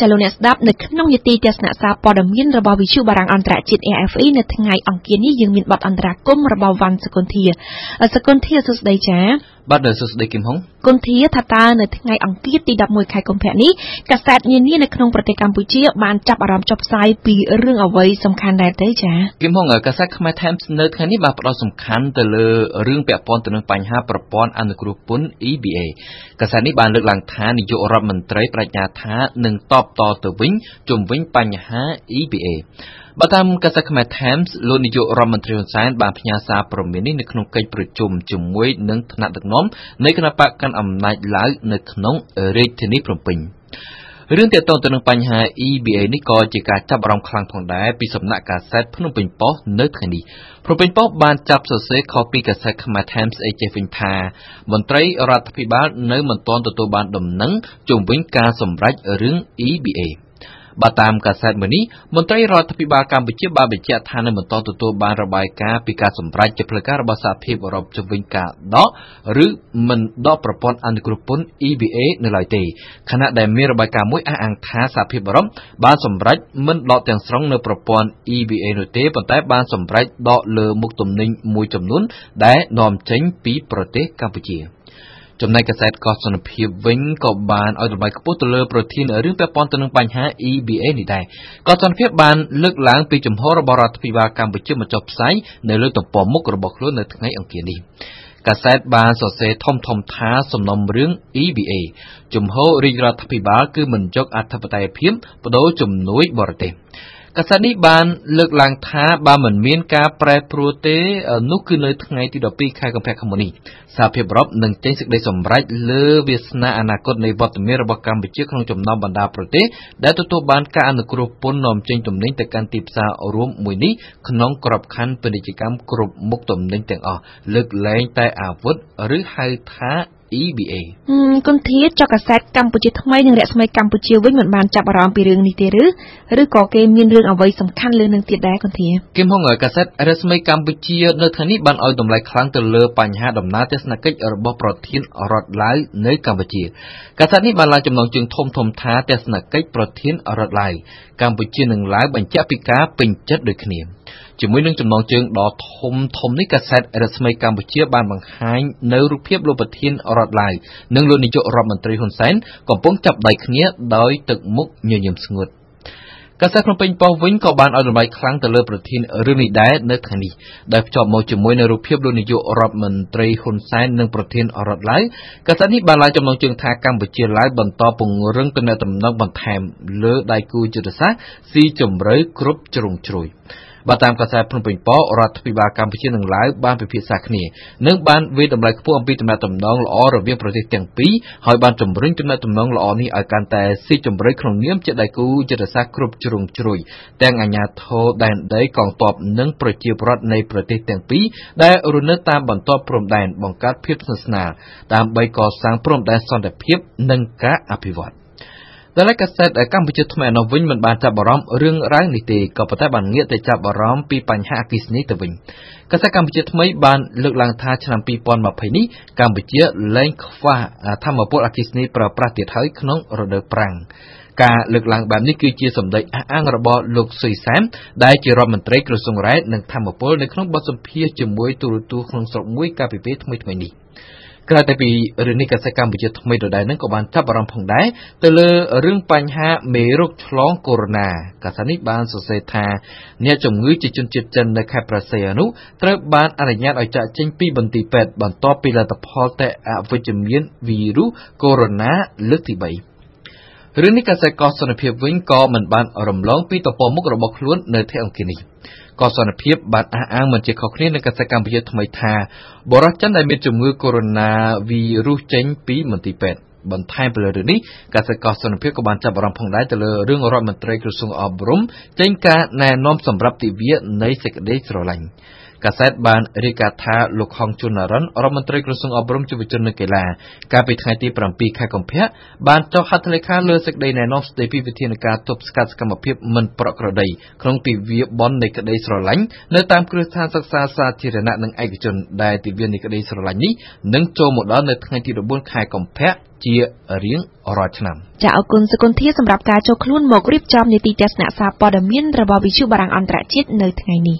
ចាលោកអ្នកស្ដាប់នៅក្នុងនីតិទស្សនៈសារព័ត៌មានរបស់វិទ្យុបារាំងអន្តរជាតិ AFE នៅថ្ងៃអង្គារនេះយើងមានបទអន្តរាគមរបស់វ៉ាន់សកុនធាសកុនធាសួស្ដីចាបាទសួស្ដីគឹមហុង គុនធាថាតើនៅថ្ងៃអង្គារទី11ខែកុម្ភៈនេះកាសែតនានានៅក្នុងប្រទេសកម្ពុជាបានចាប់អារម្មណ៍ចុះផ្សាយពីរឿងអ្វីសំខាន់ដែរទេចាគឹមហុងកាសែតខ្មែរ Times នៅថ្ងៃនេះបានផ្ដោតសំខាន់ទៅលើរឿងពាក់ព័ន្ធទៅនឹងបញ្ហាប្រព័ន្ធអនុគ្រោះពន្ធ EBA កាសែតនេះបានលើកឡើងថានាយករដ្ឋមន្ត្រីបញ្ញាថានឹងតបតទៅវិញជំវិញបញ្ហា EBA បើតាមកាសែតខ្មែរ Times លោកនាយករដ្ឋមន្ត្រីហ៊ុនសែនបានផ្ញើសារព្រមាននេះនៅក្នុងកិច្ចប្រជុំជាមួយនឹងថ្នាក់ដឹកនាំនៃគណៈបកកាន់អំណាចឡើងនៅក្នុងរាជធានីភ្នំពេញរឿងទាក់ទងទៅនឹងបញ្ហា EBA នេះក៏ជាការចាប់អារម្មណ៍ខ្លាំងផងដែរពីសំណាក់កាសែតភ្នំពេញប៉ុស្តិ៍នៅថ្ងៃនេះភ្នំពេញប៉ុស្តិ៍បានចាប់សរសេរខុសពីកាសែតខ្មែរ Times អេចេះវិញថាមន្ត្រីរដ្ឋាភិបាលនៅមិនទាន់ទទួលបានដំណឹងជុំវិញការសម្រេចរឿង EBA បើតាមកាសែតមួយនេះមន្ត្រីរដ្ឋាភិបាលកម្ពុជាបានបញ្ជាក់ថានៅមិនទាន់ទទួលបានរបាយការណ៍ពីការសម្រេចជាផ្លូវការរបស់សហភាពអឺរ៉ុបជំវិញការដកឬមិនដកប្រព័ន្ធអន្តរជាតិពន្ធ EBA នៅឡើយទេខណៈដែលមានរបាយការណ៍មួយអះអាងថាសហភាពអឺរ៉ុបបានសម្រេចមិនដកទាំងស្រុងនៅប្រព័ន្ធ EBA នោះទេប៉ុន្តែបានសម្រេចដកលើមុខទំនិញមួយចំនួនដែលនាំចេញពីប្រទេសកម្ពុជា។ ចំណែកកាសែតកោះសន្តិភាពវិញក៏បានឲ្យតម្លៃខ្ពស់ទៅលើប្រធានរឿងពាក់ព័ន្ធទៅនឹងបញ្ហា EBA នេះដែរកោះសន្តិភាពបានលើកឡើងពីចំហរបស់រដ្ឋាភិបាលកម្ពុជាមកចុះផ្សាយនៅលើទំព័រមុខរបស់ខ្លួននៅថ្ងៃអង្គារនេះកាសែតបានសរសេរធំធំថាសំណុំរឿង EBA ជំហររាជរដ្ឋាភិបាលគឺមិនយកអធិបតេយ្យភាពបដូរជំនួយបរទេស កាសែតនេះបានលើកឡើងថាបើមិនមានការប្រែប្រួលទេនោះគឺនៅថ្ងៃទី12ខែកុម្ភៈខាងមុខនេះសហភាពអឺរ៉ុបនឹងចេញសេចក្តីសម្រេចលើវាសនាអនាគតនៃវត្តមានរបស់កម្ពុជាក្នុងចំណោមបណ្ដាប្រទេសដែលទទួលបានការអនុគ្រោះពន្ធនាំចេញទំនិញទៅកាន់ទីផ្សាររួមមួយនេះក្នុងក្របខ័ណ្ឌពាណិជ្ជកម្មគ្រប់មុខទំនិញទាំងអស់លើកលែងតែអាវុធឬហៅថា EBA គុនធាចុះកាសែតកម្ពុជាថ្មីនិងរស្មីកម្ពុជាវិញមិនបានចាប់អារម្មណ៍ពីរឿងនេះទេឬឬក៏គេមានរឿងអ្វីសំខាន់លើនឹងទៀតដែរគុនធាគឹមហងកាសែតរស្មីកម្ពុជានៅថ្ងៃនេះបានឲ្យតម្លៃខ្លាំងទៅលើបញ្ហាដំណើរទស្សនកិច្ចរបស់ប្រធានរដ្ឋឡាវនៅកម្ពុជាកាសែតនេះបានឡើងចំណងជើងធំធំថាទស្សនកិច្ចប្រធានរដ្ឋឡាវកម្ពុជានិងឡាវបញ្ជាក់ពីការពេញចិត្តដូចគ្នា ជាមួយនឹងចំណងជើងដ៏ធំធំនេះកាសែតរស្មីកម្ពុជាបានបង្ហាញនៅរូបភាពលោកប្រធានរដ្ឋឡាវនិងលោកនាយករដ្ឋមន្ត្រីហ៊ុនសែនកំពុងចាប់ដៃគ្នាដោយទឹកមុខញញឹមស្ងួតកាសែតភ្នំពេញប៉ុស្តិ៍វិញក៏បានឲ្យតម្លៃខ្លាំងទៅលើប្រធានរឿងនេះដែរនៅថ្ងៃនេះដែលភ្ជាប់មកជាមួយនឹងរូបភាពលោកនាយករដ្ឋមន្ត្រីហ៊ុនសែននិងប្រធានរដ្ឋឡាវកាសែតនេះបានឡើងចំណងជើងថាកម្ពុជាឡាវបន្តពង្រឹងទំនាក់ទំនងបន្ថែមលើដៃគូយុទ្ធសាស្ត្រស៊ីជម្រៅគ្រប់ជ្រុងជ្រោយ បើតាមកាសែតភ្នំពេញប៉ុស្តិ៍រដ្ឋាភិបាលកម្ពុជានិងឡាវបានពិភាក្សាគ្នានិងបានវិតម្លៃខ្ពស់អំពីទំនាក់ទំនងល្អរវាងប្រទេសទាំងពីរហើយបានជំរុញទំនាក់ទំនងល្អនេះឲ្យកាន់តែស៊ីជម្រៅក្នុងនាមជាដៃគូយុទ្ធសាស្ត្រគ្រប់ជ្រុងជ្រោយទាំងអាជ្ញាធរដែនដីកងទ័ពនិងប្រជាពលរដ្ឋនៃប្រទេសទាំងពីរដែលរស់នៅតាមបន្ទាត់ព្រំដែនបង្កើតភាពស្និទ្ធស្នាលដើម្បីកសាងព្រំដែនសន្តិភាពនិងការអភិវឌ្ឍ ដែលកាសែតកម្ពុជាថ្មីនោះវិញមិនបានចាប់អារម្មណ៍រឿងរ៉ាវនេះទេក៏ប៉ុន្តែបានងាកទៅចាប់អារម្មណ៍ពីបញ្ហាអគ្គិសនីទៅវិញកាសែតកម្ពុជាថ្មីបានលើកឡើងថាឆ្នាំ2020នេះកម្ពុជាលែងខ្វះធម្មពលអគ្គិសនីប្រើប្រាស់ទៀតហើយក្នុងរដូវប្រាំងការលើកឡើងបែបនេះគឺជាសម្ដីអះអាងរបស់លោកសុយសានដែលជារដ្ឋមន្ត្រីក្រសួងរ៉ែនិងធម្មពលនៅក្នុងបទសម្ភាសន៍ជាមួយទូរទស្សន៍ក្នុងស្រុកមួយកាលពីពេលថ្មីៗនេះ។ ក្រៅតែពីរឿងនេះកាសែតកម្ពុជាថ្មីដដែលនឹងក៏បានចាប់អារម្មណ៍ផងដែរទៅលើរឿងបញ្ហាមេរោគឆ្លងកូវីដ -19 កាសែតនេះបានសរសេរថាអ្នកជំងឺជាជនជាតិចិននៅខេត្តប្រស័យអនុត្រូវបានអនុញ្ញាតឲ្យចាកចេញពីបន្ទីពេទ្យបន្ទាប់ពីលទ្ធផលតេស្តអវិជ្ជមានវីរុសកូវីដ -19 លើកទី3 រឿងនេះកាសែតកោះសន្តិភាពវិញក៏មិនបានរំលងពីតពមុខរបស់ខ្លួននៅថ្ងៃអង្គារនេះក៏សន្តិភាពបានអះអាងមិនជាខុសគ្នានឹងកាសែតកម្ពុជាថ្មីថាបរិសុទ្ធចិនដែលមានជំងឺកូវីដ -19 វីរុសចេញពីមន្ទីរពេទ្យបន្ថែមទៅលើរឿងនេះកាសែតកោះសន្តិភាពក៏បានចាប់អារម្មណ៍ផងដែរទៅលើរឿងរដ្ឋមន្ត្រីក្រសួងអប់រំចេញការណែនាំសម្រាប់ទិវានៃសេចក្តីស្រឡាញ់ កាសែតបានរាយការណ៍ថាលោកហងជុននរិនរដ្ឋមន្ត្រីក្រសួងអប់រំយុវជននិងកីឡាកាលពីថ្ងៃទី7ខែកុម្ភៈបានចុះហត្ថលេខាលើសេចក្តីណែនាំស្តីពីវិធានការទប់ស្កាត់សកម្មភាពមិនប្រក្រតីក្នុងទិវាបុណ្យនៃក្តីស្រឡាញ់នៅតាមគ្រឹះស្ថានសិក្សាសាធារណៈនិងឯកជនដែលទិវានៃក្តីស្រឡាញ់នេះនឹងចូលមកដល់នៅថ្ងៃទី14ខែកុម្ភៈជារៀងរាល់ឆ្នាំចាអរគុណសកុនធាសម្រាប់ការចូលខ្លួនមករៀបចំនីតិទស្សនៈសារព័ត៌មានរបស់វិទ្យុបារាំងអន្តរជាតិនៅថ្ងៃនេះ